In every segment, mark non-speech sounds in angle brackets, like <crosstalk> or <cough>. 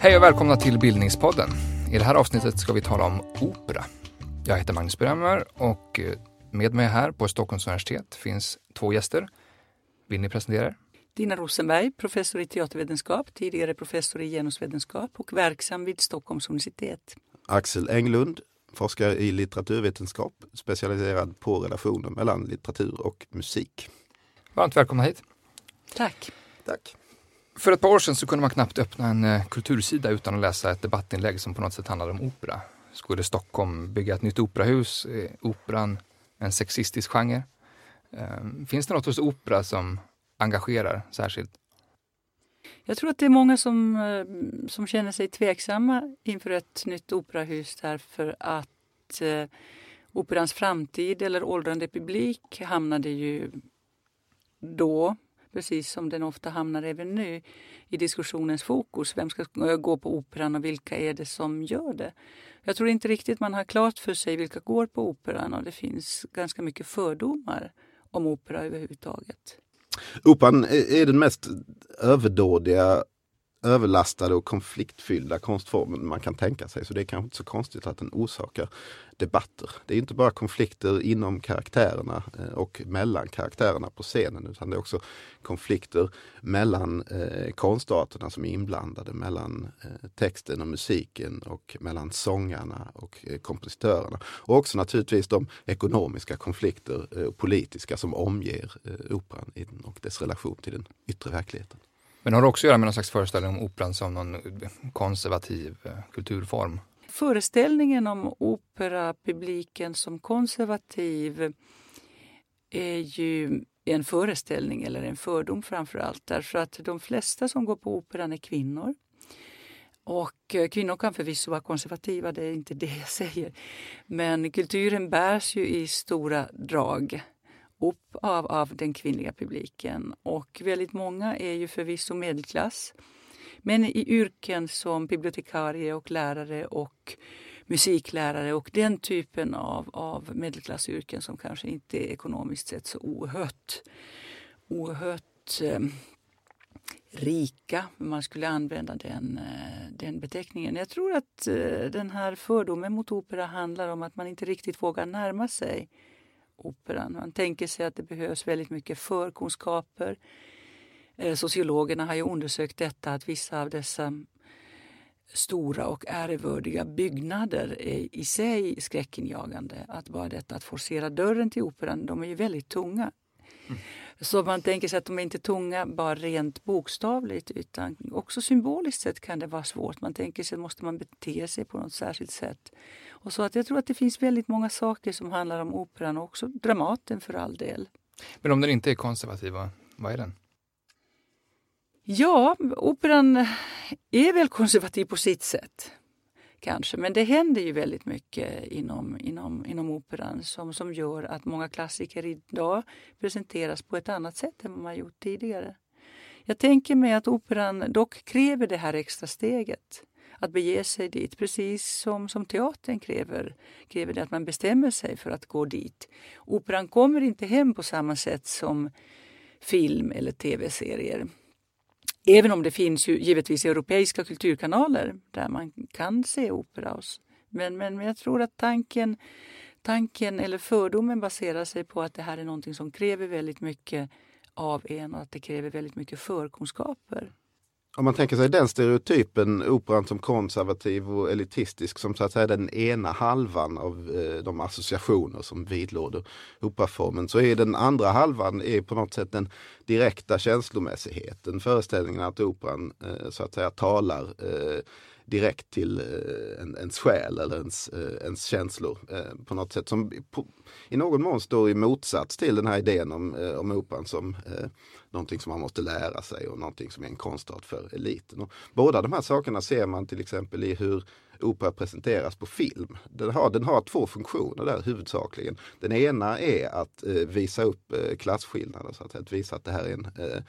Hej och välkomna till Bildningspodden. I det här avsnittet ska vi tala om opera. Jag heter Magnus Bremmer och eh, med mig här på Stockholms universitet finns två gäster. Vill ni presentera er? Dina Rosenberg, professor i teatervetenskap, tidigare professor i genusvetenskap och verksam vid Stockholms universitet. Axel Englund, forskare i litteraturvetenskap, specialiserad på relationer mellan litteratur och musik. Varmt välkomna hit. Tack. Tack. För ett par år sedan så kunde man knappt öppna en eh, kultursida utan att läsa ett debattinlägg som på något sätt handlade om opera. Skulle Stockholm bygga ett nytt operahus? Är operan en sexistisk genre? Ehm, finns det något hos opera som engagerar särskilt? Jag tror att det är många som, eh, som känner sig tveksamma inför ett nytt operahus därför att eh, operans framtid eller åldrande publik hamnade ju då, precis som den ofta hamnar även nu, i diskussionens fokus. Vem ska gå på operan och vilka är det som gör det? Jag tror inte riktigt man har klart för sig vilka går på operan och det finns ganska mycket fördomar om opera överhuvudtaget. Operan är den mest överdådiga, överlastade och konfliktfyllda konstformen man kan tänka sig. Så det är kanske inte så konstigt att den orsakar debatter. Det är inte bara konflikter inom karaktärerna eh, och mellan karaktärerna på scenen utan det är också konflikter mellan eh, konstarterna som är inblandade, mellan eh, texten och musiken och mellan sångarna och eh, kompositörerna. Och också naturligtvis de ekonomiska konflikter, eh, politiska, som omger eh, operan och dess relation till den yttre verkligheten. Men har det också att göra med någon slags föreställning om operan som någon eh, konservativ eh, kulturform? Föreställningen om operapubliken som konservativ är ju en föreställning eller en fördom framför allt därför att de flesta som går på operan är kvinnor. Och eh, kvinnor kan förvisso vara konservativa, det är inte det jag säger. Men kulturen bärs ju i stora drag upp av, av den kvinnliga publiken. Och väldigt många är ju förvisso medelklass. Men i yrken som bibliotekarie och lärare och musiklärare och den typen av, av medelklassyrken som kanske inte är ekonomiskt sett så oerhört, oerhört eh, rika, om man skulle använda den, eh, den beteckningen. Jag tror att eh, den här fördomen mot opera handlar om att man inte riktigt vågar närma sig operan. Man tänker sig att det behövs väldigt mycket förkunskaper. Eh, sociologerna har ju undersökt detta att vissa av dessa stora och ärevördiga byggnader är i sig skräckinjagande. Att bara detta att forcera dörren till operan, de är ju väldigt tunga. Mm. Så man tänker sig att de är inte tunga bara rent bokstavligt utan också symboliskt sett kan det vara svårt. Man tänker sig att måste man bete sig på något särskilt sätt. Och så att jag tror att det finns väldigt många saker som handlar om operan och också Dramaten för all del. Men om den inte är konservativ, vad är den? Ja, operan är väl konservativ på sitt sätt. Kanske, men det händer ju väldigt mycket inom, inom, inom operan som, som gör att många klassiker idag presenteras på ett annat sätt än vad man gjort tidigare. Jag tänker mig att operan dock kräver det här extra steget att bege sig dit, precis som, som teatern kräver, kräver det att man bestämmer sig för att gå dit. Operan kommer inte hem på samma sätt som film eller tv-serier. Även om det finns ju givetvis europeiska kulturkanaler där man kan se opera. Men, men jag tror att tanken, tanken eller fördomen baserar sig på att det här är någonting som kräver väldigt mycket av en och att det kräver väldigt mycket förkunskaper. Om man tänker sig den stereotypen, operan som konservativ och elitistisk som så att säga den ena halvan av eh, de associationer som vidlåder operaformen så är den andra halvan är på något sätt den direkta känslomässigheten. Föreställningen att operan eh, så att säga talar eh, direkt till eh, en, ens själ eller ens, eh, ens känslor eh, på något sätt som på, i någon mån står i motsats till den här idén om, eh, om operan som eh, någonting som man måste lära sig och någonting som är en konstart för eliten. Och båda de här sakerna ser man till exempel i hur opera presenteras på film. Den har, den har två funktioner där huvudsakligen. Den ena är att eh, visa upp eh, klasskillnader, så att, att visa att det här är en eh,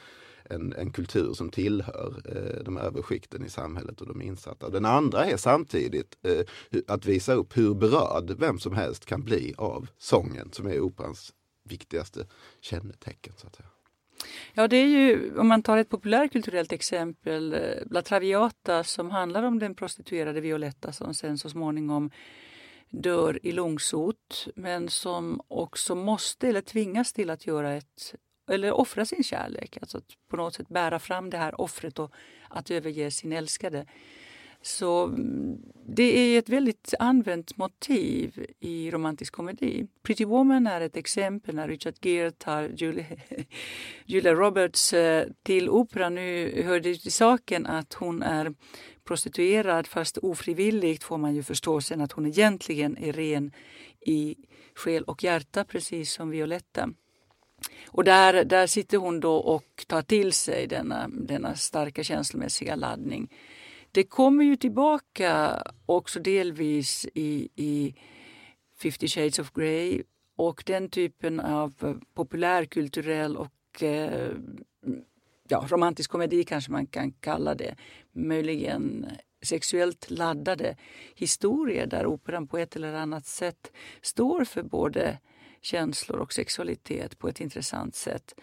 en, en kultur som tillhör eh, de överskikten i samhället och de insatta. Den andra är samtidigt eh, att visa upp hur berörd vem som helst kan bli av sången som är operans viktigaste kännetecken. Så att säga. Ja, det är ju, om man tar ett populärkulturellt exempel, eh, La Traviata som handlar om den prostituerade Violetta som sen så småningom dör i lungsot men som också måste eller tvingas till att göra ett eller offra sin kärlek, alltså att på något sätt bära fram det här offret och att överge sin älskade. Så mm, det är ett väldigt använt motiv i romantisk komedi. Pretty Woman är ett exempel när Richard Gere tar Julia, <laughs> Julia Roberts eh, till opera. Nu hör det till saken att hon är prostituerad fast ofrivilligt får man ju förstå sen att hon egentligen är ren i själ och hjärta precis som Violetta. Och där, där sitter hon då och tar till sig denna, denna starka känslomässiga laddning. Det kommer ju tillbaka också delvis i, i 50 shades of Grey och den typen av eh, populärkulturell och eh, ja, romantisk komedi kanske man kan kalla det. Möjligen sexuellt laddade historier där operan på ett eller annat sätt står för både känslor och sexualitet på ett intressant sätt.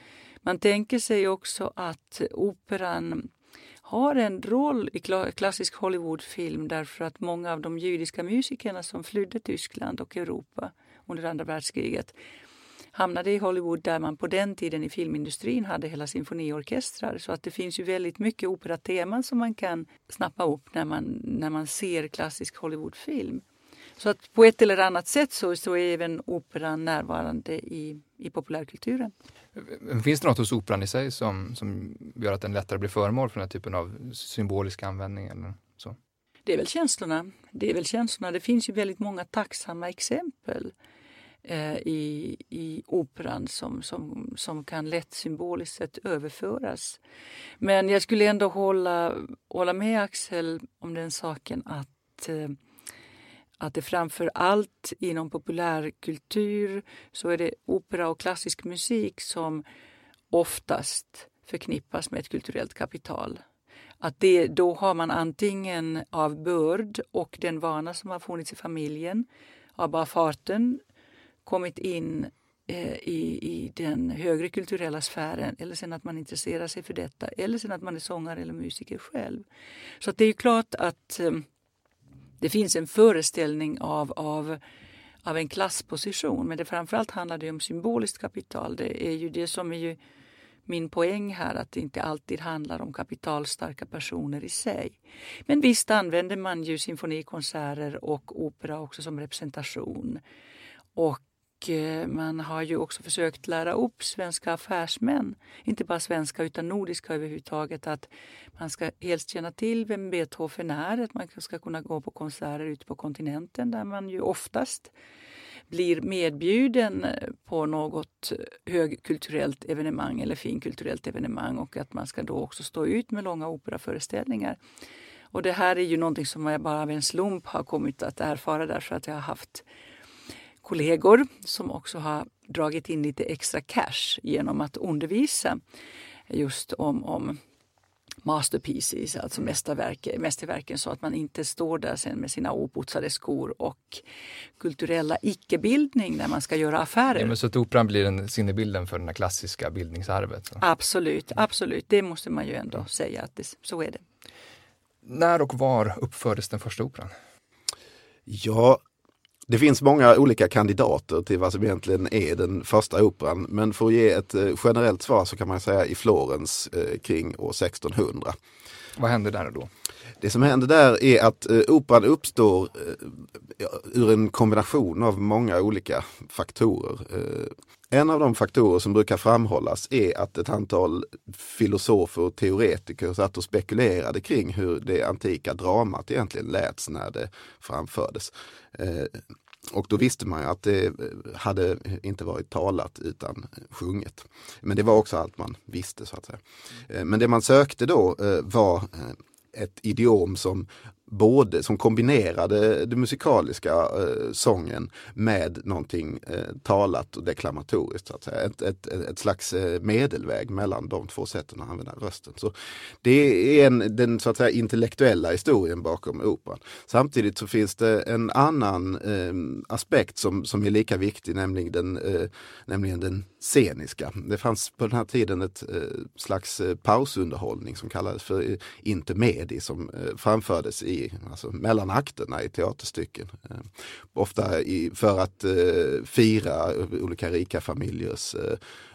Man tänker sig också att operan har en roll i klassisk Hollywoodfilm därför att många av de judiska musikerna som flydde Tyskland och Europa under andra världskriget hamnade i Hollywood där man på den tiden i filmindustrin hade hela symfoniorkestrar. Så att det finns ju väldigt mycket operateman som man kan snappa upp när man, när man ser klassisk Hollywoodfilm. Så att på ett eller annat sätt så, så är även operan närvarande i, i populärkulturen. Finns det något hos operan i sig som, som gör att den lättare blir föremål för den här typen av symbolisk användning? Eller så? Det är väl känslorna. Det är väl känslorna. Det finns ju väldigt många tacksamma exempel eh, i, i operan som, som, som kan lätt symboliskt sett överföras. Men jag skulle ändå hålla, hålla med Axel om den saken att eh, att det framför allt inom populärkultur så är det opera och klassisk musik som oftast förknippas med ett kulturellt kapital. Att det, då har man antingen av börd och den vana som har funnits i familjen av bara farten kommit in eh, i, i den högre kulturella sfären eller sen att man intresserar sig för detta eller sen att man är sångare eller musiker själv. Så det är ju klart att eh, det finns en föreställning av, av, av en klassposition men det framförallt handlar det om symboliskt kapital. Det är ju det som är ju min poäng här att det inte alltid handlar om kapitalstarka personer i sig. Men visst använder man ju symfonikonserter och opera också som representation. Och Eh, man har ju också försökt lära upp svenska affärsmän, inte bara svenska utan nordiska överhuvudtaget, att man ska helst känna till vem Beethoven är, att man ska kunna gå på konserter ute på kontinenten där man ju oftast blir medbjuden eh, på något högkulturellt evenemang eller finkulturellt evenemang. Och att man ska då också stå ut med långa operaföreställningar. Och det här är ju någonting som jag bara av en slump har kommit att erfara därför att jag har haft kollegor som också har dragit in lite extra cash genom att undervisa just om, om masterpieces, alltså mästerverken, mästerverken så att man inte står där sen med sina oputsade skor och kulturella icke-bildning när man ska göra affärer. Ja, men så att operan blir en sinnebilden för det klassiska bildningsarvet? Så. Absolut, absolut. Det måste man ju ändå säga att det, så är det. När och var uppfördes den första operan? Ja, det finns många olika kandidater till vad som egentligen är den första operan. Men för att ge ett eh, generellt svar så kan man säga i Florens eh, kring år 1600. Vad hände där då? Det som händer där är att eh, operan uppstår eh, ur en kombination av många olika faktorer. Eh, en av de faktorer som brukar framhållas är att ett antal filosofer och teoretiker satt och spekulerade kring hur det antika dramat egentligen läts när det framfördes. Eh, och då visste man ju att det hade inte varit talat utan sjunget. Men det var också allt man visste så att säga. Eh, men det man sökte då eh, var ett idiom som både som kombinerade det musikaliska eh, sången med någonting eh, talat och deklamatoriskt. Så att säga. Ett, ett, ett slags eh, medelväg mellan de två sätten att använda rösten. Så det är en, den så att säga, intellektuella historien bakom operan. Samtidigt så finns det en annan eh, aspekt som, som är lika viktig, nämligen den, eh, nämligen den sceniska. Det fanns på den här tiden ett eh, slags eh, pausunderhållning som kallades för eh, intermedi som framfördes i, alltså, mellan akterna i teaterstycken. Ofta i, för att fira olika rika familjers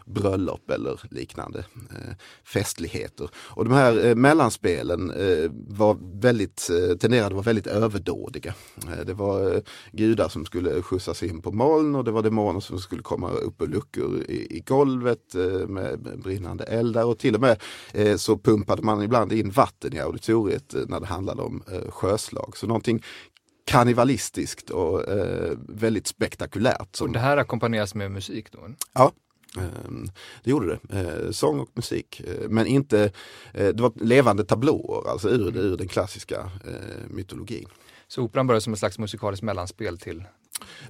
bröllop eller liknande eh, festligheter. Och de här eh, mellanspelen eh, var väldigt, tenderade att vara väldigt överdådiga. Det var gudar som skulle skjutsas in på moln och det var demoner som skulle komma upp ur luckor i, i golvet med brinnande eldar och till och med så pumpade man ibland in vatten i auditoriet när det handlade om sjöslag. Så någonting kannibalistiskt och eh, väldigt spektakulärt. Som... Och det här ackompanjeras med musik då? Ja, det gjorde det, eh, sång och musik. Eh, men inte, eh, det var levande tablåer, alltså ur, ur den klassiska mytologin. Så operan började som ett slags musikaliskt mellanspel till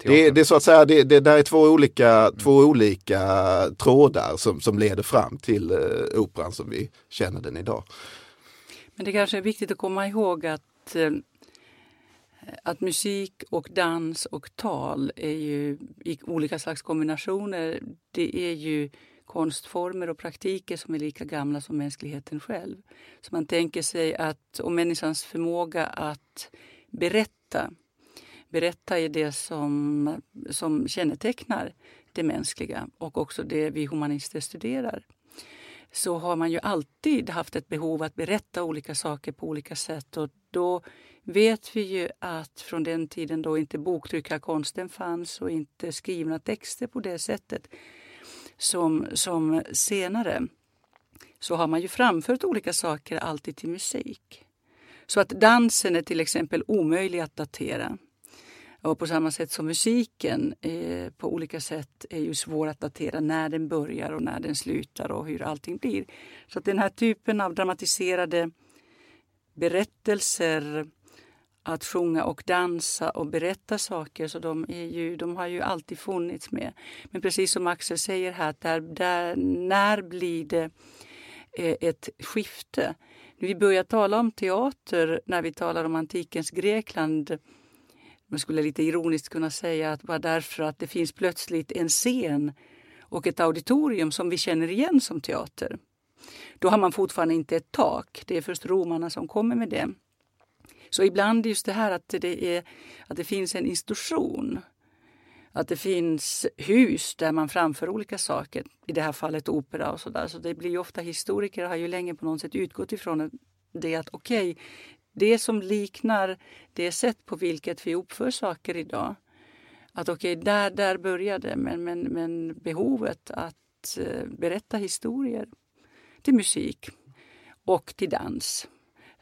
det, det, är så att säga, det, det där är två olika, mm. två olika trådar som, som leder fram till uh, operan som vi känner den idag. Men det kanske är viktigt att komma ihåg att att musik och dans och tal är ju i olika slags kombinationer. Det är ju konstformer och praktiker som är lika gamla som mänskligheten själv. Så man tänker sig att om människans förmåga att berätta, berätta är det som, som kännetecknar det mänskliga och också det vi humanister studerar så har man ju alltid haft ett behov att berätta olika saker på olika sätt. Och då vet vi ju att från den tiden då inte boktryckarkonsten fanns och inte skrivna texter på det sättet som, som senare så har man ju framfört olika saker alltid till musik. Så att dansen är till exempel omöjlig att datera. Och på samma sätt som musiken eh, på olika sätt är ju svår att datera när den börjar och när den slutar och hur allting blir. Så att den här typen av dramatiserade berättelser att sjunga och dansa och berätta saker. Så de, är ju, de har ju alltid funnits med. Men precis som Axel säger här, där, där, när blir det eh, ett skifte? Vi börjar tala om teater när vi talar om antikens Grekland. Man skulle lite ironiskt kunna säga att det därför att det finns plötsligt en scen och ett auditorium som vi känner igen som teater. Då har man fortfarande inte ett tak. Det är först romarna som kommer med det. Så ibland just det här att det, är, att det finns en institution. Att det finns hus där man framför olika saker, i det här fallet opera och sådär. Så det blir ju ofta, historiker har ju länge på något sätt utgått ifrån det att okej, okay, det som liknar det sätt på vilket vi uppför saker idag. Att okej, okay, där, där började men, men, men behovet att eh, berätta historier till musik och till dans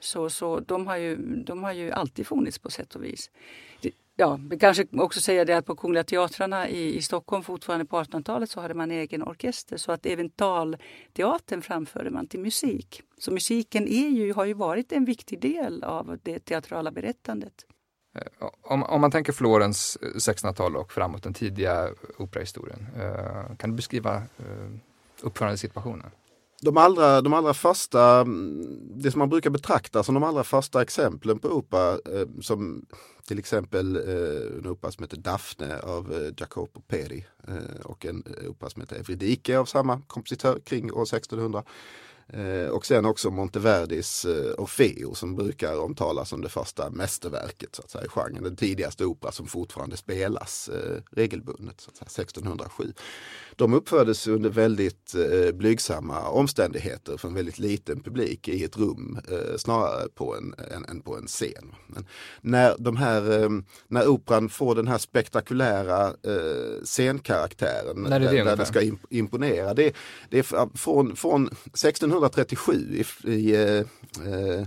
så, så de, har ju, de har ju alltid funnits på sätt och vis. Ja, vi kanske också säga det att på Kungliga Teatrarna i, i Stockholm fortfarande på 1800-talet så hade man egen orkester så att även talteatern framförde man till musik. Så musiken är ju, har ju varit en viktig del av det teatrala berättandet. Eh, om, om man tänker Florens eh, 1600-tal och framåt, den tidiga operahistorien. Eh, kan du beskriva uppförandesituationen? De allra, de allra första, mm, det som man brukar betrakta som de allra första exemplen på opera eh, som till exempel eh, en opera som heter Daphne av eh, Jacopo Peri eh, och en eh, opera som heter Evridike av samma kompositör kring år 1600. Eh, och sen också Monteverdis eh, Orfeo som brukar omtalas som det första mästerverket så att säga, i genren. Den tidigaste opera som fortfarande spelas eh, regelbundet, så att säga, 1607. De uppfördes under väldigt eh, blygsamma omständigheter för en väldigt liten publik i ett rum eh, snarare på en, än, än, på en scen. Men när, de här, eh, när operan får den här spektakulära eh, scenkaraktären när det där, där det ska imponera. Det, det är från, från 1637 i, i, eh,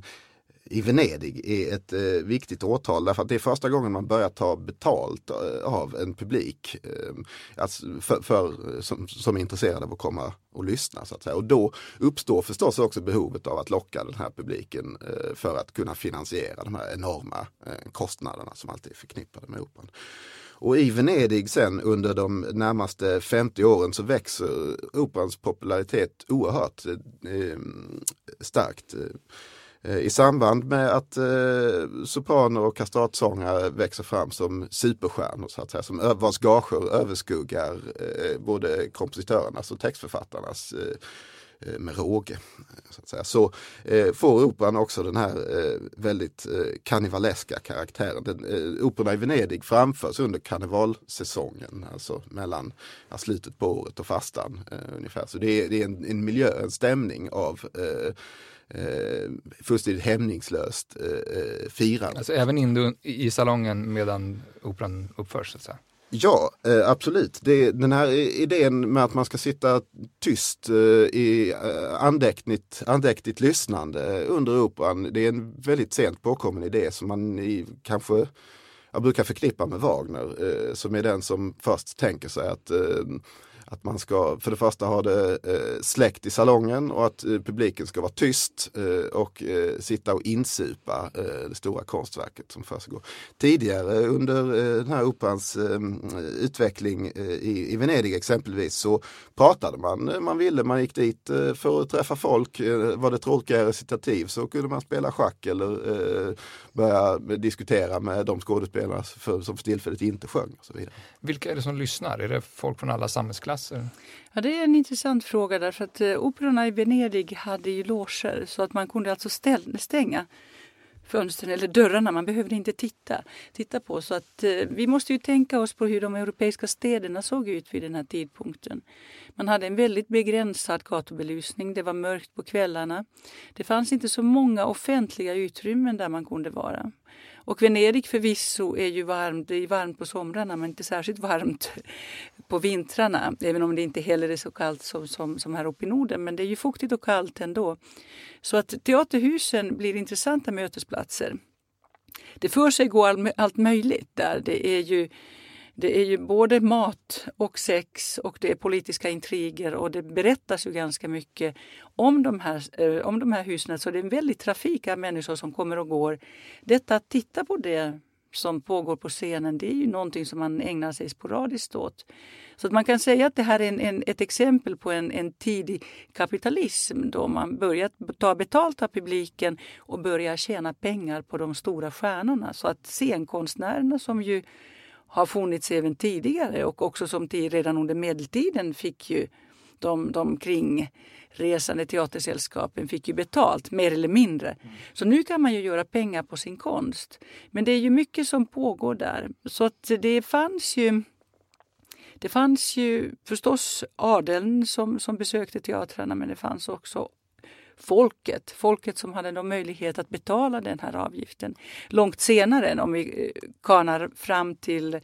i Venedig är ett eh, viktigt årtal därför att det är första gången man börjar ta betalt eh, av en publik eh, alltså för, för, som, som är intresserad av att komma och lyssna. Så att säga. Och då uppstår förstås också behovet av att locka den här publiken eh, för att kunna finansiera de här enorma eh, kostnaderna som alltid är förknippade med operan. Och i Venedig sen under de närmaste 50 åren så växer operans popularitet oerhört eh, eh starkt. Eh, Eh, I samband med att eh, sopraner och kastratsångare växer fram som superstjärnor så att säga, som vars gager överskuggar eh, både kompositörernas och textförfattarnas eh, eh, med råge. Så, att säga. så eh, får operan också den här eh, väldigt eh, karnevaleska karaktären. Den, eh, operorna i Venedig framförs under karnevalsäsongen, alltså mellan ja, slutet på året och fastan eh, ungefär. Så det är, det är en, en, miljö, en stämning av eh, eh, eh, fullständigt hämningslöst eh, firande. Alltså även in i salongen medan operan uppförs? Så. Ja, eh, absolut. Det, den här idén med att man ska sitta tyst eh, i eh, andäktligt, andäktligt lyssnande under operan, det är en väldigt sent påkommen idé som man i, kanske jag brukar förknippa med Wagner, eh, som är den som först tänker sig att eh, att man ska för det första ha det eh, släckt i salongen och att eh, publiken ska vara tyst eh, och eh, sitta och insupa eh, det stora konstverket som försiggår. Tidigare under eh, den här operans ehm, utveckling eh, i, i Venedig exempelvis så pratade man, eh, man ville, man gick dit eh, för att träffa folk. var det tråkiga recitativ så kunde man spela schack eller börja diskutera med de skådespelare för, som för tillfället inte sjöng. Och så vidare. Vilka är det som lyssnar? Är det folk från alla samhällsklasser? Ja, det är en intressant fråga därför att eh, operorna i Venedig hade ju loger så att man kunde alltså stänga fönstren eller dörrarna. Man behövde inte titta, titta på. Så att, eh, vi måste ju tänka oss på hur de europeiska städerna såg ut vid den här tidpunkten. Man hade en väldigt begränsad gatubelysning. Det var mörkt på kvällarna. Det fanns inte så många offentliga utrymmen där man kunde vara. Och Venedig förvisso är ju varmt, det är varmt på somrarna men inte särskilt varmt på vintrarna. Även om det inte heller är så kallt som, som, som här uppe i Norden. Men det är ju fuktigt och kallt ändå. Så att teaterhusen blir intressanta mötesplatser. Det för sig går allt möjligt där. Det är ju det är ju både mat och sex och det är politiska intriger och det berättas ju ganska mycket om de här, eh, om de här husen. Så det är en väldig trafik av människor som kommer och går. Detta att titta på det som pågår på scenen, det är ju någonting som man ägnar sig sporadiskt åt. Så att man kan säga att det här är en, en, ett exempel på en, en tidig kapitalism då man börjar ta betalt av publiken och börjar tjäna pengar på de stora stjärnorna. Så att scenkonstnärerna som ju har funnits även tidigare och också som redan under medeltiden fick ju de, de kringresande teatersällskapen fick ju betalt, mer eller mindre. Mm. Så nu kan man ju göra pengar på sin konst. Men det är ju mycket som pågår där. Så att det fanns ju det fanns ju förstås adeln som, som besökte teatrarna men det fanns också folket, folket som hade då möjlighet att betala den här avgiften. Långt senare, om vi eh, kanar fram till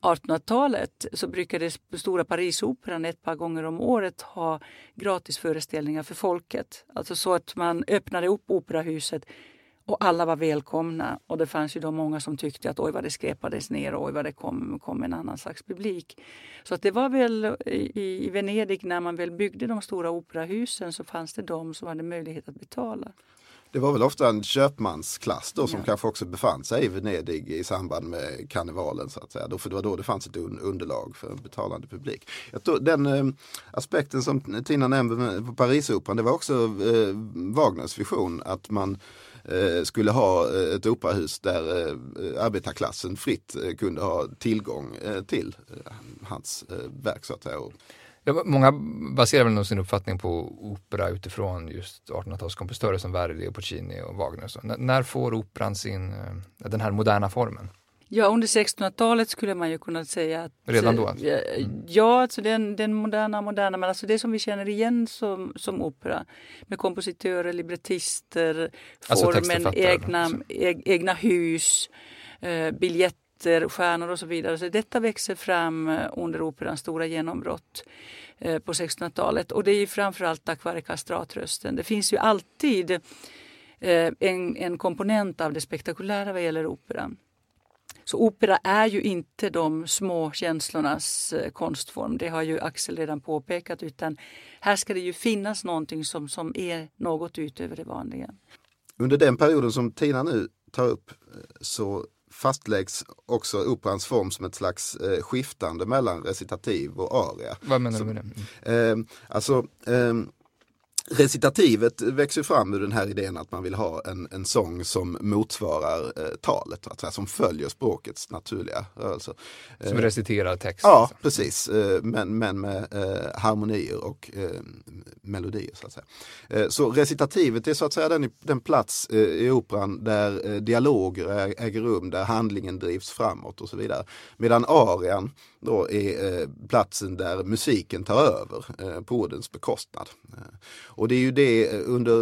1800-talet så brukade Stora Parisoperan ett par gånger om året ha gratisföreställningar för folket. Alltså så att man öppnade upp operahuset och alla var välkomna. Och det fanns ju då många som tyckte att oj vad det skräpades ner och oj vad det kom, kom en annan slags publik. Så att det var väl i, i Venedig när man väl byggde de stora operahusen så fanns det de som hade möjlighet att betala. Det var väl ofta en köpmansklass då som ja. kanske också befann sig i Venedig i samband med karnevalen så att säga. för det var då det fanns ett underlag för en betalande publik. Jag tror, den eh, aspekten som Tina nämnde på Parisoperan, det var också eh, Wagners vision att man Eh, Eh, skulle ha eh, ett operahus där eh, arbetarklassen fritt kunde ha tillgång till hans verk så att säga. Ja, många baserar väl nog sin uppfattning på opera utifrån just 1800-talskompositörer som Verdi, och Puccini och Wagner. Så när får operan sin, den här moderna formen? Ja, under 1600-talet skulle man ju kunna säga att... Redan då? Alltså. Mm. Ja, alltså den, den moderna, moderna, men alltså det som vi känner igen som, som opera. Med kompositörer, librettister, alltså formen, egna, e, egna hus, eh, biljetter, stjärnor och så vidare. Så detta växer fram eh, under operans stora genombrott eh, på 1600-talet. Och det är framförallt tack vare kastratrösten. Det finns ju alltid eh, en, en komponent av det spektakulära vad gäller operan. Så opera är ju inte de små känslornas eh, konstform. Det har ju Axel redan påpekat. Utan här ska det ju finnas någonting som, som är något utöver det vanliga. Under den perioden som Tina nu tar upp eh, så fastläggs också operans form som ett slags eh, skiftande mellan recitativ och aria. Vad menar så, du med det? Eh, alltså, eh, recitativet växer fram ur den här idén att man vill ha en, en sång som motsvarar eh, talet, alltså, som följer språkets naturliga rörelse. Som eh, reciterar text? Ja, alltså. precis, eh, men, men med eh, harmonier och eh, melodier. Så, att säga. Eh, så recitativet är så att säga den, den plats i operan där dialoger äger rum, där handlingen drivs framåt och så vidare. Medan arian då är platsen där musiken tar över på ordens bekostnad. Och det är ju det under,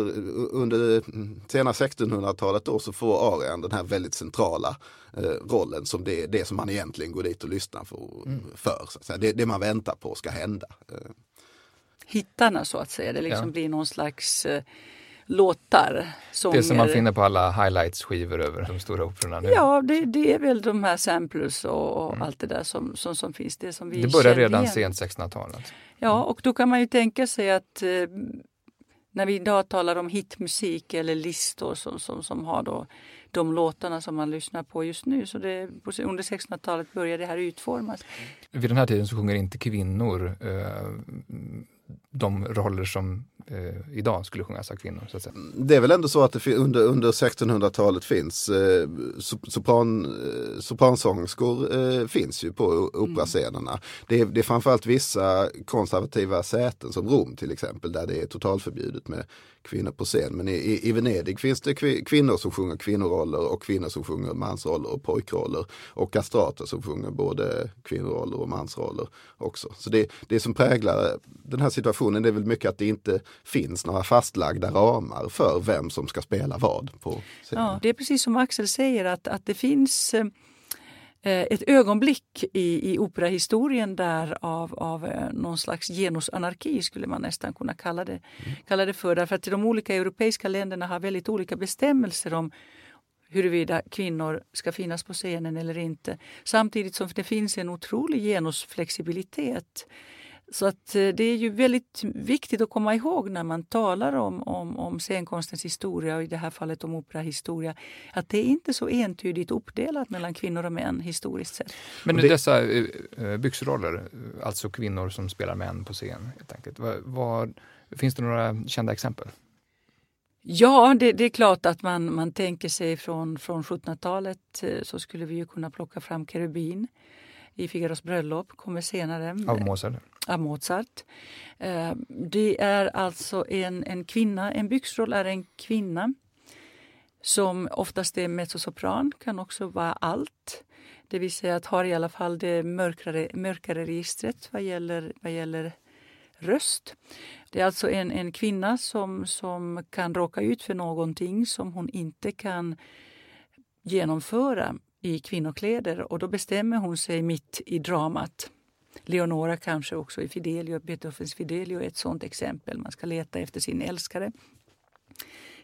under sena 1600-talet då så får arian den här väldigt centrala eh, rollen som det, det som man egentligen går dit och lyssnar för. Mm. för så att säga. Det, det man väntar på ska hända. Eh. Hittarna så att säga, det liksom ja. blir någon slags eh, låtar. Sånger. Det som man finner på alla highlights-skivor över de stora operorna nu. Ja, det, det är väl de här samplers och, och mm. allt det där som, som, som finns. Det, som vi det börjar redan igen. sent 1600-talet. Ja, och då kan man ju tänka sig att eh, när vi idag talar om hitmusik eller listor som, som, som har då de låtarna som man lyssnar på just nu. Så det, under 1600-talet började det här utformas. Vid den här tiden så sjunger inte kvinnor eh, de roller som eh, idag skulle sjungas av kvinnor. Så att säga. Det är väl ändå så att det under, under 1600-talet finns eh, sopran, eh, sopransångerskor eh, finns ju på operascenerna. Mm. Det, är, det är framförallt vissa konservativa säten som Rom till exempel där det är totalförbjudet med kvinnor på scen. Men i, i Venedig finns det kvinnor som sjunger kvinnoroller och kvinnor som sjunger mansroller och pojkroller. Och kastrater som sjunger både kvinnoroller och mansroller också. Så det, det som präglar den här situationen är väl mycket att det inte finns några fastlagda ramar för vem som ska spela vad på scenen. Ja, det är precis som Axel säger att, att det finns eh, ett ögonblick i, i operahistorien där av, av eh, någon slags genusanarki skulle man nästan kunna kalla det, mm. kalla det för. Därför att de olika europeiska länderna har väldigt olika bestämmelser om huruvida kvinnor ska finnas på scenen eller inte. Samtidigt som det finns en otrolig genusflexibilitet så att eh, det är ju väldigt viktigt att komma ihåg när man talar om, om, om scenkonstens historia och i det här fallet om operahistoria att det är inte så entydigt uppdelat mellan kvinnor och män historiskt sett. Men det... dessa uh, byxroller, alltså kvinnor som spelar män på scen, helt enkelt. Var, var, finns det några kända exempel? Ja, det, det, är klart att man, man tänker sig från, från 1700-talet så skulle vi ju kunna plocka fram Kerubin i Figaros bröllop, kommer senare. Av Mozart? Av Mozart. Eh, det är alltså en, en kvinna, en byxroll är en kvinna som oftast är mezzosopran, kan också vara allt. Det vill säga att har i alla fall det mörkare, mörkare registret vad gäller, vad gäller röst. Det är alltså en, en kvinna som, som kan råka ut för någonting som hon inte kan genomföra i kvinnokläder och då bestämmer hon sig mitt i dramat. Leonora kanske också i Fidelio, Beethovens Fidelio är ett sådant exempel. Man ska leta efter sin älskare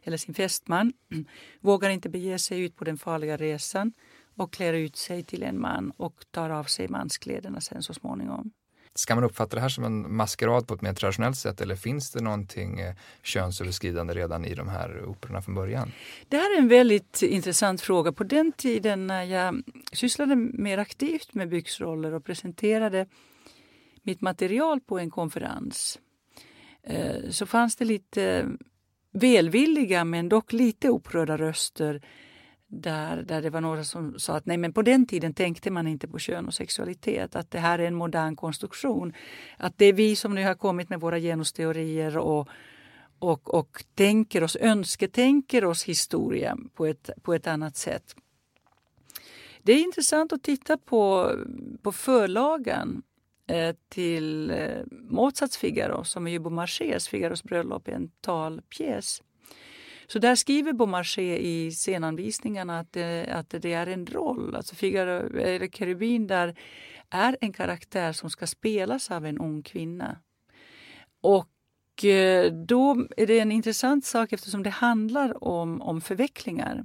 eller sin fästman. <clears throat> Vågar inte bege sig ut på den farliga resan och klär ut sig till en man och tar av sig manskläderna sen så småningom. Ska man uppfatta det här som en maskerad på ett mer traditionellt sätt eller finns det någonting eh, könsöverskridande redan i de här operorna från början? Det här är en väldigt intressant fråga. På den tiden när jag sysslade mer aktivt med byxroller och presenterade mitt material på en konferens eh, så fanns det lite välvilliga men dock lite upprörda röster där, där det var några som sa att nej men på den tiden tänkte man inte på kön och sexualitet, att det här är en modern konstruktion. Att det är vi som nu har kommit med våra genusteorier och, och, och tänker oss, önsketänker oss historia på ett, på ett annat sätt. Det är intressant att titta på, på förlagan eh, till eh, Mozarts Figaro som är ju Beaumarchés Figaros bröllop, en talpjäs. Så där skriver Beaumarchais i scenanvisningarna att det, att det är en roll. Alltså Figaro, eller Kerubin där är en karaktär som ska spelas av en ung kvinna. Och eh, då är det en intressant sak eftersom det handlar om, om förvecklingar.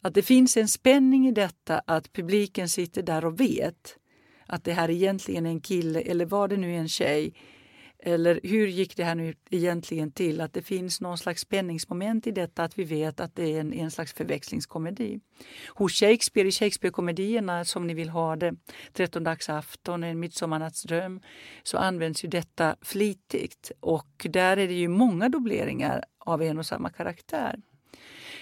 Att det finns en spänning i detta att publiken sitter där och vet att det här egentligen är en kille eller var det nu är en tjej eller hur gick det här nu egentligen till? Att det finns någon slags spänningsmoment i detta att vi vet att det är en, en slags förväxlingskomedi. Hos Shakespeare, i Shakespeare-komedierna som ni vill ha det, Trettondagsafton, En midsommarnattsdröm, så används ju detta flitigt och där är det ju många dubbleringar av en och samma karaktär.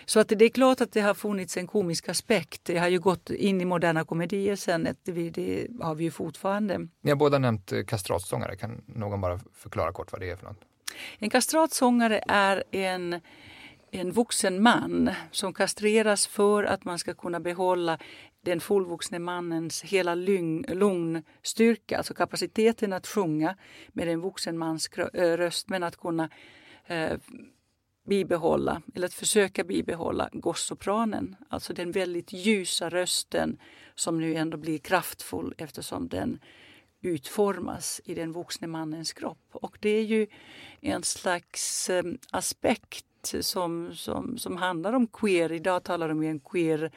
Så att det är klart att det har funnits en komisk aspekt. Det har ju gått in i moderna komedier sen, det, det har vi ju fortfarande. Ni har båda nämnt eh, kastratsångare. Kan någon bara förklara kort vad det är för något? En kastratsångare är en, en vuxen man som kastreras för att man ska kunna behålla den fullvuxne mannens hela lungstyrka, alltså kapaciteten att sjunga med en vuxen mans röst men att kunna eh, bibehålla, eller att försöka bibehålla gossopranen, alltså den väldigt ljusa rösten som nu ändå blir kraftfull eftersom den utformas i den vuxne mannens kropp. Och det är ju en slags eh, aspekt som, som, som handlar om queer. Idag talar de om en queer,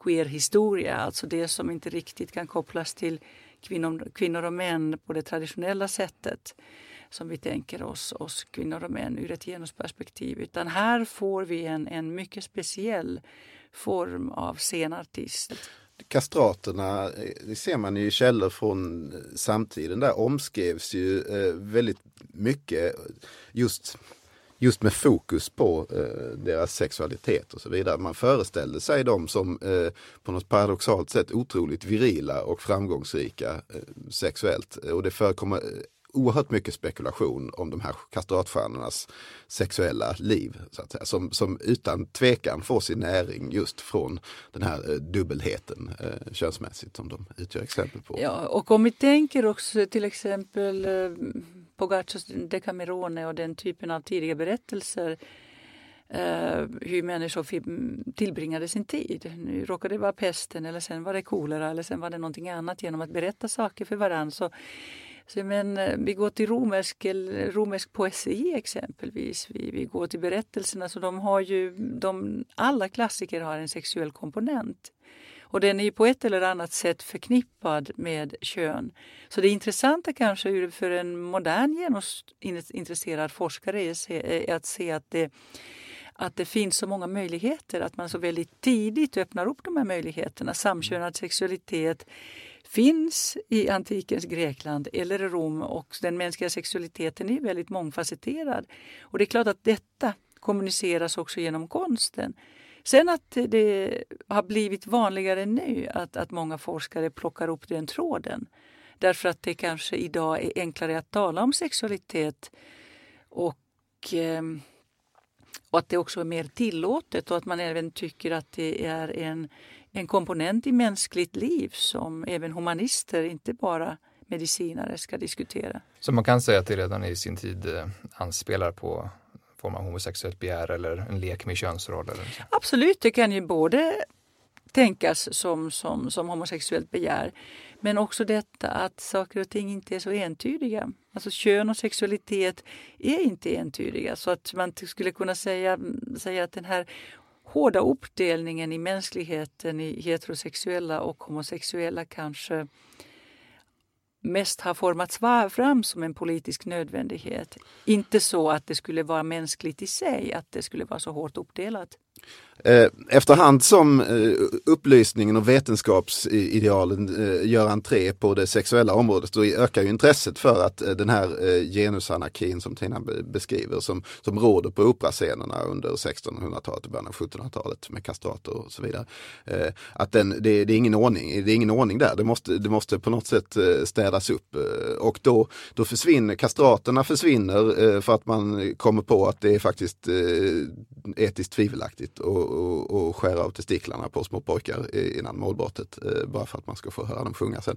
queer historia, alltså det som inte riktigt kan kopplas till kvinnor, kvinnor och män på det traditionella sättet som vi tänker oss, oss kvinnor och män ur ett genusperspektiv. Utan här får vi en, en mycket speciell form av scenartist. Kastraterna, eh, det ser man ju i källor från eh, samtiden, där omskrevs ju eh, väldigt mycket just just med fokus på eh, deras sexualitet och så vidare. Man föreställde sig dem som eh, på något paradoxalt sätt otroligt virila och framgångsrika eh, sexuellt. Och det förekommer oerhört mycket spekulation om de här kastratstjärnornas sexuella liv. Så att säga, som, som utan tvekan får sin näring just från den här eh, dubbelheten eh, könsmässigt som de utgör exempel på. Ja, och om vi tänker också till exempel eh, Pogaccios Decamerone och den typen av tidiga berättelser Uh, hur människor tillbringade sin tid. Nu råkade det vara pesten eller sen var det kolera eller sen var det någonting annat genom att berätta saker för varandra. Så så, men, eh, vi går till romersk, romersk poesi exempelvis. Vi, vi går till berättelserna. Så de har ju, de, alla klassiker har en sexuell komponent. Och den är ju på ett eller annat sätt förknippad med kön. Så det intressanta kanske för en modern genusintresserad forskare är eh, att se att det, att det finns så många möjligheter, att man så väldigt tidigt öppnar upp de här möjligheterna. Samkönad sexualitet, finns i antikens Grekland eller Rom och den mänskliga sexualiteten är väldigt mångfacetterad. Och det är klart att detta kommuniceras också genom konsten. Sen att det har blivit vanligare nu att, att många forskare plockar upp den tråden därför att det kanske idag är enklare att tala om sexualitet och, ehm, och att det också är mer tillåtet och att man även tycker att det är en en komponent i mänskligt liv som även humanister, inte bara medicinare, ska diskutera. Så man kan säga att det redan i sin tid eh, anspelar på form av homosexuellt begär eller en lek med könsroller? Absolut, det kan ju både tänkas som, som, som homosexuellt begär. Men också detta att saker och ting inte är så entydiga. Alltså kön och sexualitet är inte entydiga. Så att man skulle kunna säga, säga att den här hårda uppdelningen i mänskligheten i heterosexuella och homosexuella kanske mest har formats fram som en politisk nödvändighet. Inte så att det skulle vara mänskligt i sig, att det skulle vara så hårt uppdelat. Eh, efterhand som eh, upplysningen och vetenskapsidealen eh, gör entré på det sexuella området så ökar ju intresset för att den här genusanarkin som Tina beskriver som, som råder på operascenerna under 1600-talet och början av 1700-talet med kastrater och så vidare. Att den, det, det, är ingen ordning, det är ingen ordning där, det måste, det måste på något sätt städas upp och då, då försvinner, kastraterna försvinner för att man kommer på att det är faktiskt etiskt tvivelaktigt ut och, och, och skära av testiklarna på små pojkar innan målbrottet. Eh, bara för att man ska få höra dem sjunga sen.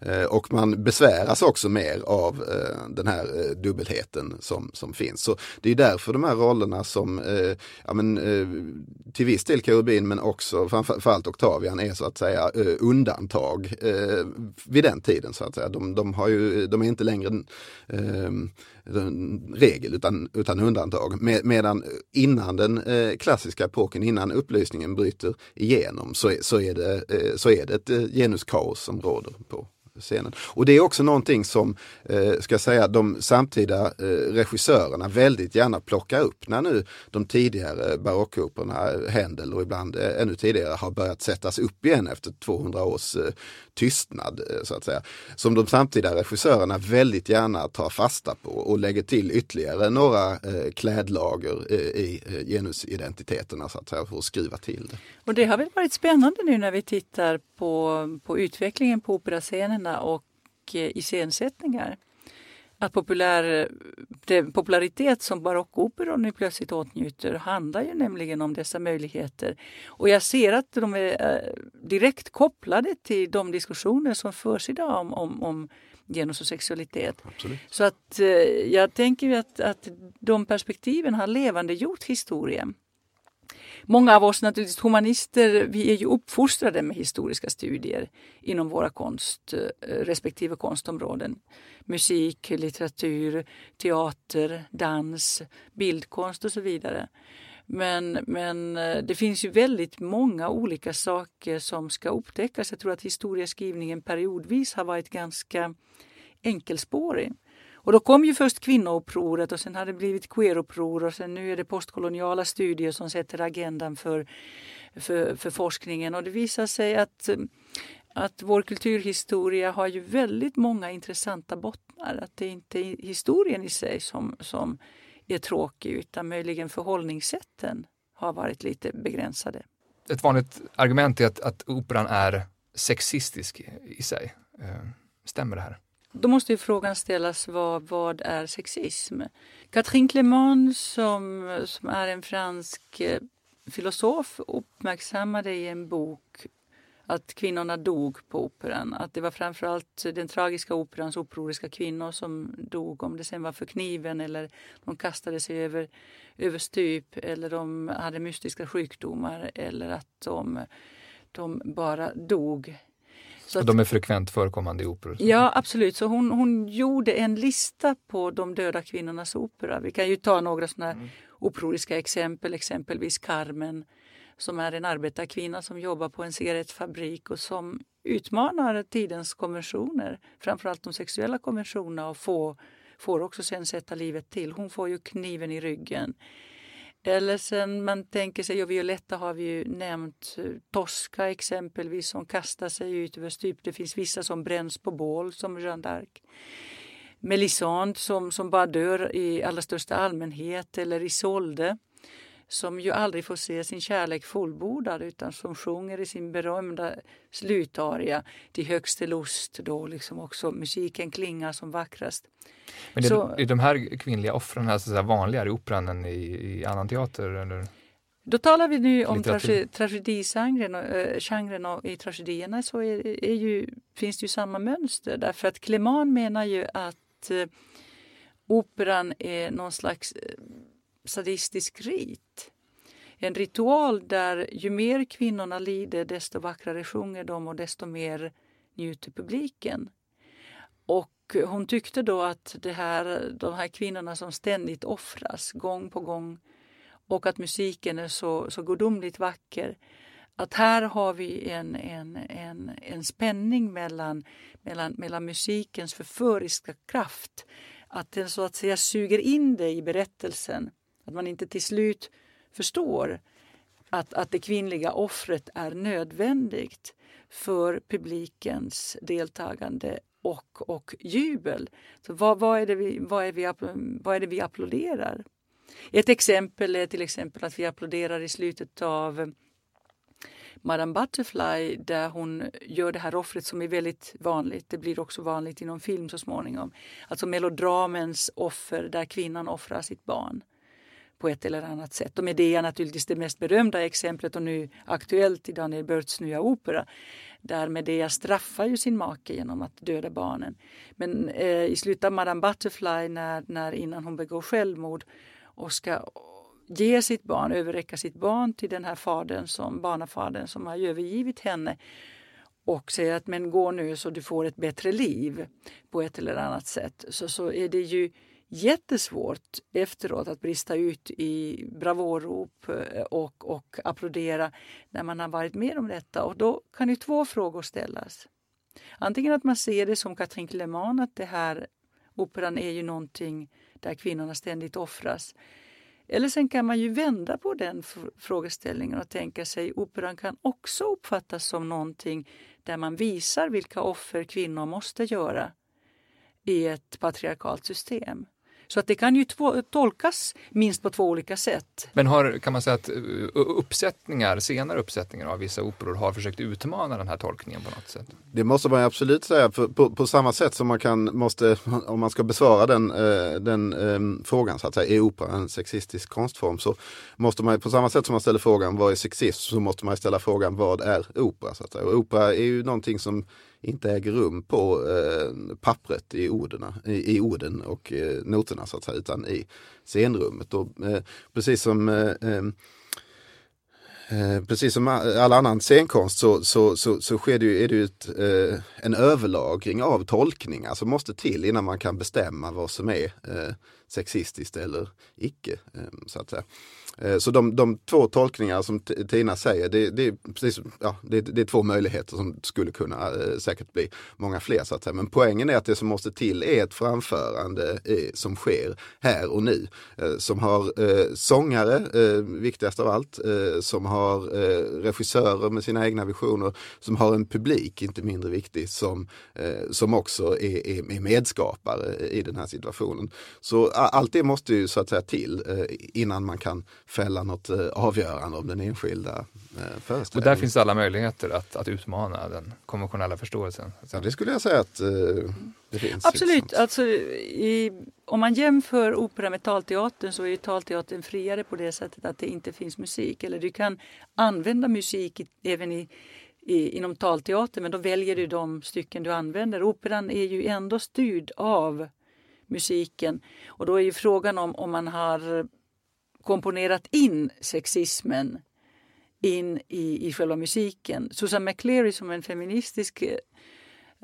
Eh, och man besväras också mer av eh, den här dubbelheten som, som finns. Så det är därför de här rollerna som ja, men, till viss del Karubin men också framförallt Octavian är så att säga undantag vid den tiden. så att säga. De, de, har ju, de är inte längre regel utan, utan undantag. Med, medan eh, innan den eh, klassiska epoken, innan upplysningen bryter igenom så, så, är, det, eh, så är det ett eh, genuskaos som råder på scenen. Och det är också någonting som, eh, ska jag säga, de samtida eh, regissörerna väldigt gärna plockar upp när nu de tidigare barockoperorna, eh, Händel och ibland eh, ännu tidigare har börjat sättas upp igen efter 200 års eh, tystnad eh, så att säga. Som de samtida regissörerna väldigt gärna tar fasta på och lägger till ytterligare några eh, klädlager eh, i eh, genusidentiteterna så att säga för att skruva till det. Och det har väl varit spännande nu när vi tittar på, på utvecklingen på operascenerna och eh, iscensättningar att populär, den popularitet som barockoperan nu plötsligt åtnjuter handlar ju nämligen om dessa möjligheter. Och jag ser att de är eh, direkt kopplade till de diskussioner som förs idag om, om, om genus och sexualitet. Absolut. Så att eh, jag tänker att, att de perspektiven har levande gjort historien. Många av oss naturligtvis humanister, vi är ju uppfostrade med historiska studier inom våra konst, eh, respektive konstområden. Musik, litteratur, teater, dans, bildkonst och så vidare. Men, men eh, det finns ju väldigt många olika saker som ska upptäckas. Jag tror att historieskrivningen periodvis har varit ganska enkelspårig. Och då kom ju först kvinnoupproret och sen har det blivit queeruppror och sen nu är det postkoloniala studier som sätter agendan för, för, för forskningen. Och det visar sig att, att vår kulturhistoria har ju väldigt många intressanta bottnar. Att det inte är historien i sig som, som är tråkig utan möjligen förhållningssätten har varit lite begränsade. Ett vanligt argument är att, att operan är sexistisk i sig. Eh, stämmer det här? Då måste ju frågan ställas vad, vad är sexism? Catherine Clément som, som är en fransk eh, filosof uppmärksammade i en bok att kvinnorna dog på operan. Att det var framförallt den tragiska operans upproriska kvinnor som dog. Om det sen var för kniven eller de kastade sig över, över stup eller de hade mystiska sjukdomar eller att de, de bara dog så att, de är frekvent förekommande i operor? Ja, absolut. Så hon, hon gjorde en lista på de döda kvinnornas opera. Vi kan ju ta några sådana mm. operoriska exempel, exempelvis Carmen som är en arbetarkvinna som jobbar på en cigarettfabrik och som utmanar tidens konventioner, framförallt de sexuella konventionerna och får, får också sen sätta livet till. Hon får ju kniven i ryggen. Eller sen man tänker sig, och Violetta har vi ju nämnt, eh, Tosca exempelvis som kastar sig ut över stup. Det finns vissa som bränns på bål som Jeanne d'Arc. Melisande som, som bara dör i allra största allmänhet eller Isolde som ju aldrig får se sin kärlek fullbordad utan som sjunger i sin berömda slutaria till högste lust då liksom också musiken klingar som vackrast. Men det, så, är de här kvinnliga offren alltså vanligare i operan än i, i annan teater? Eller? Då talar vi nu om trage, tragedigenren och, äh, och i tragedierna så är, är ju, finns det ju samma mönster därför att Clément menar ju att äh, operan är någon slags äh, sadistisk rit. En ritual där ju mer kvinnorna lider desto vackrare sjunger de och desto mer njuter publiken. Och hon tyckte då att det här, de här kvinnorna som ständigt offras gång på gång och att musiken är så, så gudomligt vacker. Att här har vi en, en, en, en spänning mellan, mellan, mellan musikens förföriska kraft. Att den så att säga suger in dig i berättelsen. Att man inte till slut förstår att, att det kvinnliga offret är nödvändigt för publikens deltagande och, och jubel. Så vad, vad, är det vi, vad, är vi, vad är det vi applåderar? Ett exempel är till exempel att vi applåderar i slutet av Madame Butterfly där hon gör det här offret som är väldigt vanligt. Det blir också vanligt inom film så småningom. Alltså melodramens offer där kvinnan offrar sitt barn på ett eller annat sätt. Och Medea är naturligtvis det mest berömda exemplet och nu aktuellt i Daniel Börts nya opera. Där Medea straffar ju sin make genom att döda barnen. Men eh, i slutet av Madame Butterfly när, när innan hon begår självmord och ska ge sitt barn, överräcka sitt barn till den här fadern som, barnafadern som har övergivit henne och säger att men gå nu så du får ett bättre liv på ett eller annat sätt. Så, så är det ju jättesvårt efteråt att brista ut i bravårop eh, och, och applådera när man har varit med om detta. Och då kan ju två frågor ställas. Antingen att man ser det som Katrin Kleman, att det här operan är ju någonting där kvinnorna ständigt offras. Eller sen kan man ju vända på den frågeställningen och tänka sig operan kan också uppfattas som någonting där man visar vilka offer kvinnor måste göra i ett patriarkalt system. Så att det kan ju tolkas minst på två olika sätt. Men har, kan man säga att uh, uppsättningar, senare uppsättningar av vissa operor har försökt utmana den här tolkningen på något sätt? Det måste man absolut säga, för på, på samma sätt som man kan, måste, om man ska besvara den, eh, den um, frågan så att säga, är opera en sexistisk konstform? Så måste man på samma sätt som man ställer frågan vad är sexism så måste man ställa frågan vad är opera? Så att säga. Och opera är ju någonting som inte äger rum på eh, pappret i orden, i, i orden och eh, noterna så att säga, utan i scenrummet. Och, eh, precis som eh, eh, Eh, precis som all annan scenkonst så, så, så, så sker det ju, är det ju ett, eh, en överlagring av tolkningar som måste till innan man kan bestämma vad som är eh, sexistiskt eller icke. Ehm, så att säga. Eh, så de, de två tolkningar som Tina säger, det, det, är precis, ja, det, det, är två möjligheter som skulle kunna eh, säkert bli många fler. Så att säga. Men poängen är att det som måste till är ett framförande eh, som sker här och nu. Eh, som har eh, sångare, eh, viktigast av allt, som har regissörer med sina egna visioner, som har en publik, inte mindre viktig, som, som också är, är, är medskapare i den här situationen. Så allt det måste ju så att säga till innan man kan fälla något eh, avgörande om den enskilda eh, föreställningen. Och där finns alla möjligheter att, att utmana den konventionella förståelsen? Ja, det skulle jag säga att eh, Absolut, alltså, i, om man jämför opera med talteatern så är talteatern friare på det sättet att det inte finns musik. Eller du kan använda musik i, även i i, inom talteatern men då väljer du de stycken du använder. Operan är ju ändå styrd av musiken och då är ju frågan om, om man har komponerat in sexismen in i, i själva musiken. Susan McCleary som en feministisk eh,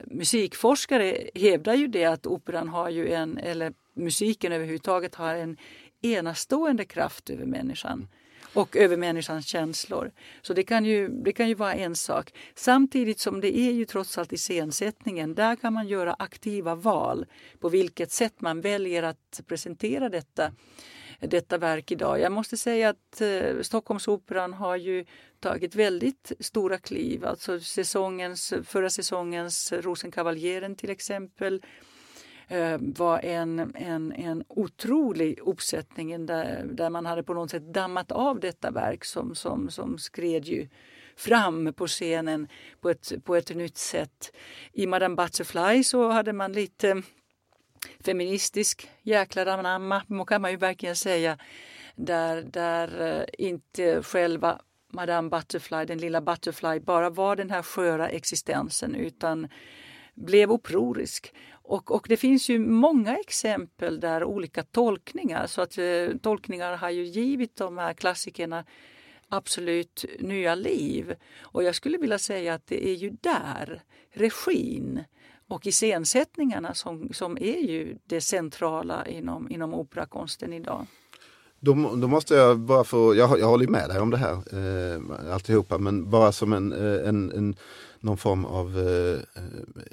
musikforskare hävdar ju det att operan har ju en, eller musiken överhuvudtaget har en enastående kraft över människan och över människans känslor. Så det kan, ju, det kan ju vara en sak. Samtidigt som det är ju trots allt iscensättningen, där kan man göra aktiva val på vilket sätt man väljer att presentera detta detta verk idag. Jag måste säga att eh, Stockholmsoperan har ju tagit väldigt stora kliv. Alltså säsongens, förra säsongens Rosenkavaljeren till exempel eh, var en, en, en otrolig uppsättning där, där man hade på något sätt dammat av detta verk som, som, som skred ju fram på scenen på ett, på ett nytt sätt. I Madame Butterfly så hade man lite feministisk jäklar anamma, kan man ju verkligen säga. Där, där eh, inte själva Madame Butterfly, den lilla Butterfly, bara var den här sköra existensen utan blev upprorisk. Och, och det finns ju många exempel där olika tolkningar, så att eh, tolkningar har ju givit de här klassikerna absolut nya liv. Och jag skulle vilja säga att det är ju där regin och iscensättningarna som, som är ju det centrala inom, inom operakonsten idag. Då, då måste jag bara få, jag, jag håller med dig om det här eh, alltihopa, men bara som en, eh, en, en någon form av eh,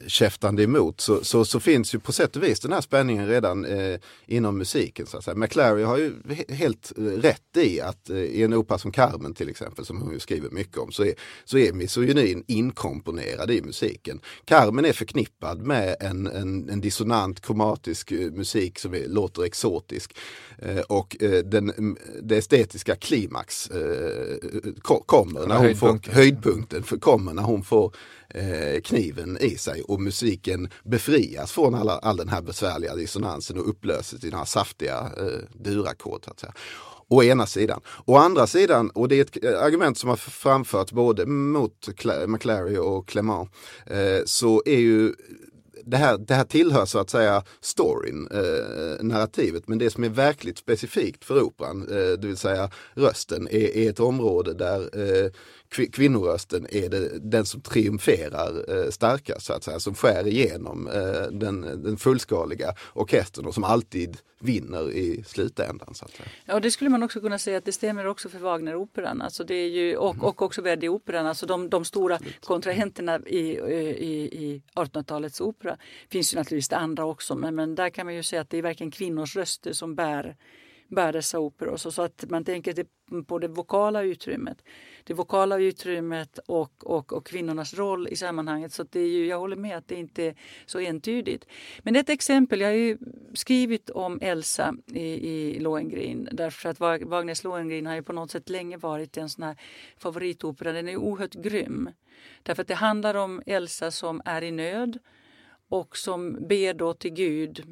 käftande emot så, så, så, finns ju på sätt och vis den här spänningen redan eh, inom musiken. Så att säga. McClary har ju helt rätt i att eh, i en opera som Carmen till exempel, som hon ju skriver mycket om, så är, så är misogynin inkomponerad i musiken. Carmen är förknippad med en, en, en dissonant kromatisk eh, musik som är, låter exotisk. Eh, och eh, den, det estetiska klimax kommer när hon får höjdpunkten för, kommer när hon får eh, kniven i sig och musiken befrias från alla, all den här besvärliga dissonansen och upplöses i några saftiga eh, durackord. Å ena sidan. Å andra sidan, och det är ett eh, argument som har framförts både mot McClary och Clement, eh, så är ju det här, det här tillhör så att säga storyn, eh, narrativet, men det som är verkligt specifikt för operan, eh, det vill säga rösten, är, är ett område där eh, kvinnorösten är det, den som triumferar eh, starkast, så att säga, som skär igenom eh, den, den fullskaliga orkestern och som alltid vinner i slutändan. Så att säga. Ja, det skulle man också kunna säga att det stämmer också för Wagneroperan alltså det är ju, och, och också Verdi-operan, alltså de, de stora kontrahenterna i, i, i 1800-talets opera. finns ju naturligtvis det andra också, men, men där kan man ju säga att det är verkligen kvinnors röster som bär bär dessa operor. Så, så att man tänker på det vokala utrymmet. Det vokala utrymmet och, och, och kvinnornas roll i sammanhanget. Så det är ju, jag håller med att det inte är så entydigt. Men ett exempel, jag har ju skrivit om Elsa i, i Lohengrin därför att Wagners Lohengrin har ju på något sätt länge varit en sån här favoritopera. Den är oerhört grym. Därför att det handlar om Elsa som är i nöd och som ber då till Gud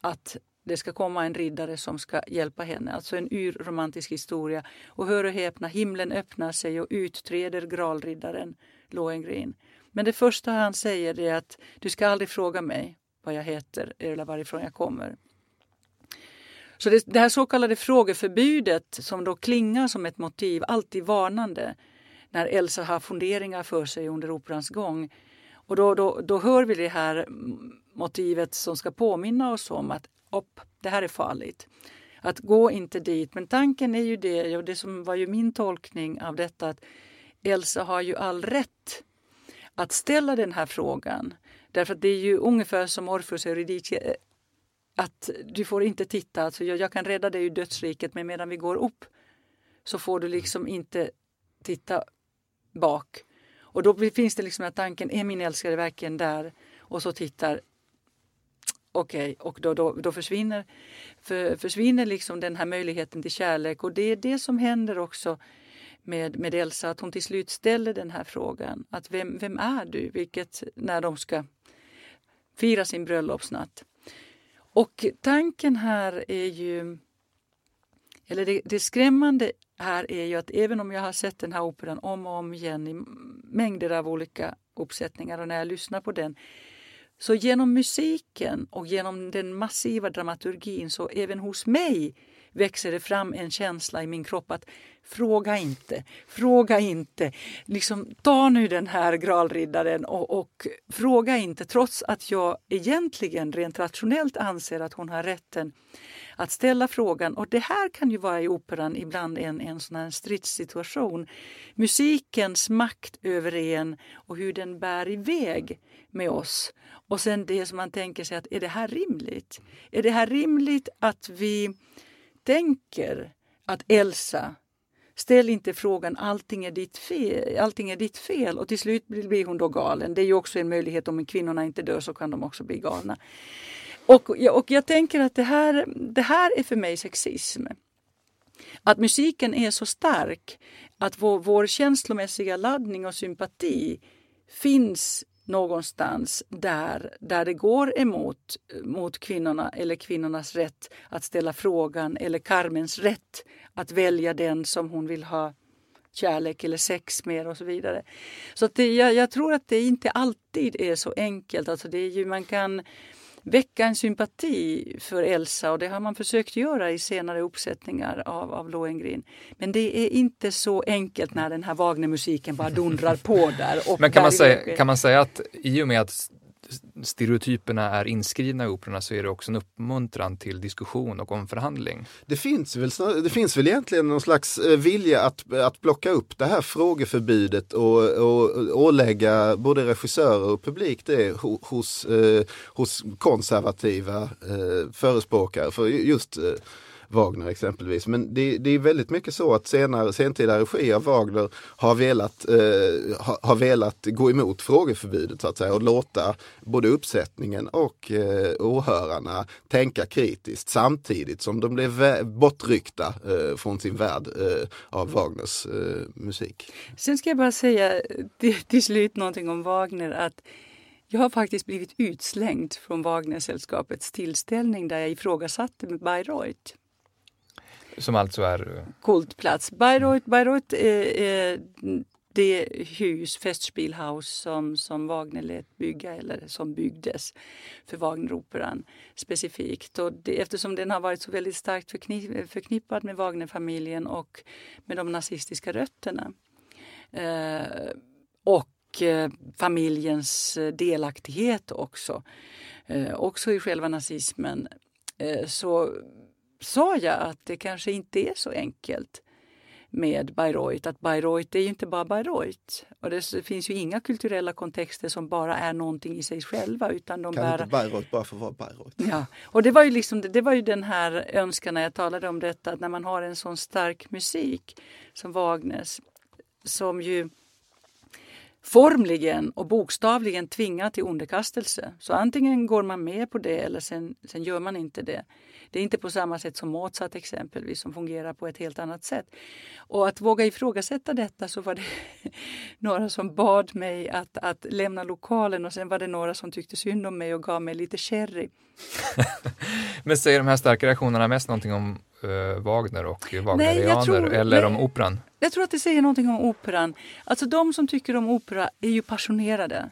att det ska komma en riddare som ska hjälpa henne. Alltså en urromantisk historia. Och hör och häpna, himlen öppnar sig och utträder gralriddaren Lohengrin. Men det första han säger är att du ska aldrig fråga mig vad jag heter eller varifrån jag kommer. Så det, det här så kallade frågeförbudet som då klingar som ett motiv, alltid varnande, när Elsa har funderingar för sig under operans gång. Och då, då, då hör vi det här motivet som ska påminna oss om att upp, det här är farligt. Att gå inte dit. Men tanken är ju det, och det som var ju min tolkning av detta, att Elsa har ju all rätt att ställa den här frågan. Därför att det är ju ungefär som Orfeus Eurydice, eh, att du får inte titta, alltså jag, jag kan rädda dig ur dödsriket men medan vi går upp så får du liksom inte titta bak. Och då finns det liksom den här tanken, är min älskade verkligen där? Och så tittar Okej, okay, och då, då, då försvinner, för, försvinner liksom den här möjligheten till kärlek och det är det som händer också med, med Elsa, att hon till slut ställer den här frågan. Att vem, vem är du? Vilket när de ska fira sin bröllopsnatt. Och tanken här är ju, eller det, det skrämmande här är ju att även om jag har sett den här operan om och om igen i mängder av olika uppsättningar och när jag lyssnar på den så genom musiken och genom den massiva dramaturgin så även hos mig växer det fram en känsla i min kropp att fråga inte, fråga inte. Liksom, ta nu den här gralriddaren och, och fråga inte trots att jag egentligen rent rationellt anser att hon har rätten att ställa frågan. Och det här kan ju vara i operan ibland en, en sån här stridssituation. Musikens makt över en och hur den bär iväg med oss. Och sen det som man tänker sig att är det här rimligt? Är det här rimligt att vi tänker att Elsa Ställ inte frågan allting är ditt fel, allting är ditt fel och till slut blir hon då galen. Det är ju också en möjlighet om kvinnorna inte dör så kan de också bli galna. Och, och jag tänker att det här, det här är för mig sexism. Att musiken är så stark att vår, vår känslomässiga laddning och sympati finns någonstans där, där det går emot mot kvinnorna eller kvinnornas rätt att ställa frågan eller Carmens rätt att välja den som hon vill ha kärlek eller sex med och så vidare. Så att det, jag, jag, tror att det inte alltid är så enkelt. Alltså det är ju, man kan väcka en sympati för Elsa och det har man försökt göra i senare uppsättningar av, av Lohengrin. Men det är inte så enkelt när den här Wagnermusiken bara dundrar på där. Men kan man, säga, kan man säga att i och med att stereotyperna är inskrivna i operorna så är det också en uppmuntran till diskussion och omförhandling. Det finns väl, det finns väl egentligen någon slags eh, vilja att, att plocka upp det här frågeförbudet och, och ålägga både regissörer och publik det hos, eh, hos konservativa eh, förespråkare för just Wagner exempelvis. Men det, det är väldigt mycket så att senare, sentida regi av Wagner har velat, eh, ha, har velat gå emot frågeförbudet så att säga och låta både uppsättningen och eh, åhörarna tänka kritiskt samtidigt som de blev bortryckta eh, från sin värld eh, av Wagners eh, musik. Sen ska jag bara säga till, till slut någonting om Wagner att jag har faktiskt blivit utslängd från Wagnersällskapets tillställning där jag ifrågasatte Bayreuth. Som alltså är? Eh, Kultplats. Bayreuth, Bayreuth är, är det hus, Festspielhaus, som, som Wagner lät bygga eller som byggdes för Wagneroperan specifikt. Och det, eftersom den har varit så väldigt starkt förknipp, förknippad med Wagnerfamiljen och med de nazistiska rötterna. Eh, och eh, familjens delaktighet också, eh, också i själva nazismen, eh, så sa jag att det kanske inte är så enkelt med Bayreuth, att Bayreuth är ju inte bara Bayreuth. Och det finns ju inga kulturella kontexter som bara är någonting i sig själva. Utan de kan bär... inte Bayreuth bara få vara Bayreuth? Ja, och det var ju liksom, det var ju den här önskan när jag talade om detta, att när man har en sån stark musik som Wagners, som ju formligen och bokstavligen tvingar till underkastelse. Så antingen går man med på det eller sen, sen gör man inte det. Det är inte på samma sätt som Mozart exempelvis som fungerar på ett helt annat sätt. Och att våga ifrågasätta detta så var det <laughs> några som bad mig att, att lämna lokalen och sen var det några som tyckte synd om mig och gav mig lite sherry. <laughs> Men säger de här starka reaktionerna mest någonting om uh, Wagner och Wagnerianer eller nej, om operan? Jag tror att det säger någonting om operan. Alltså de som tycker om opera är ju passionerade.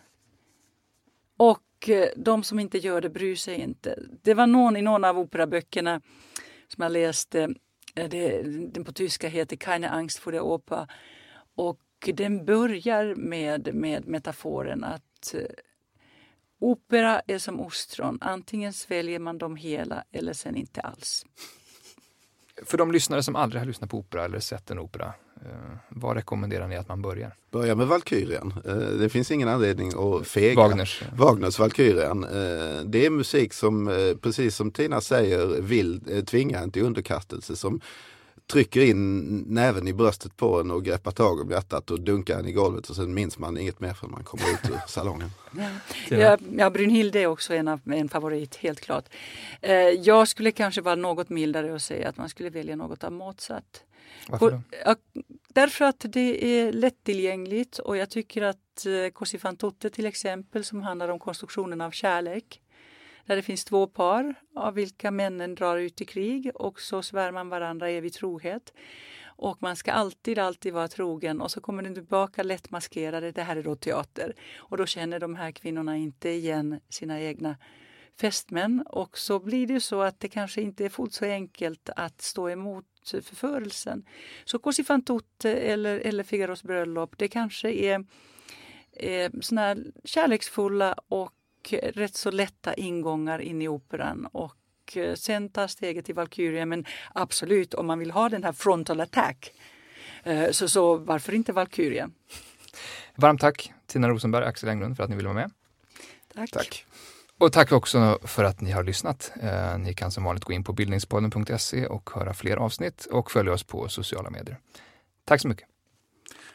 Och Eh, de som inte gör det bryr sig inte. Det var någon i någon av operaböckerna som jag läste, eh, det, den på tyska heter Keine Angst vor der Oper. Och den börjar med, med metaforen att eh, opera är som ostron, antingen sväljer man dem hela eller sen inte alls. För de lyssnare som aldrig har lyssnat på opera eller sett en opera, vad rekommenderar ni att man börjar? Börja med Valkyrien. Eh, det finns ingen anledning att fega. Wagners. Wagners Valkyrien. Eh, det är musik som, precis som Tina säger, vill tvinga en till underkastelse. Som trycker in näven i bröstet på en och greppar tag om hjärtat och dunkar en i golvet och sen minns man inget mer förrän man kommer ut ur <laughs> salongen. Ja, ja, Brynhilde är också en, av, en favorit, helt klart. jag skulle kanske vara något mildare och säga att man skulle välja något av Mozart. Varför då? Därför att det är lättillgängligt och jag tycker att eh, Così fan tutte till exempel som handlar om konstruktionen av kärlek. Där det finns två par av vilka männen drar ut i krig och så svär man varandra evig trohet. Och man ska alltid, alltid vara trogen och så kommer den tillbaka lätt maskerade. Det här är då teater. Och då känner de här kvinnorna inte igen sina egna fästmän och så blir det så att det kanske inte är fullt så enkelt att stå emot förförelsen. Så Così fan tutte eller, eller Figaros bröllop, det kanske är eh, såna här kärleksfulla och rätt så lätta ingångar in i operan och eh, sen ta steget till Valkyria. Men absolut, om man vill ha den här frontal attack eh, så, så varför inte Valkyria? Varmt tack Tina Rosenberg och Axel Englund för att ni ville vara med. Tack. tack. Och tack också för att ni har lyssnat. Eh, ni kan som vanligt gå in på bildningspodden.se och höra fler avsnitt och följa oss på sociala medier. Tack så mycket.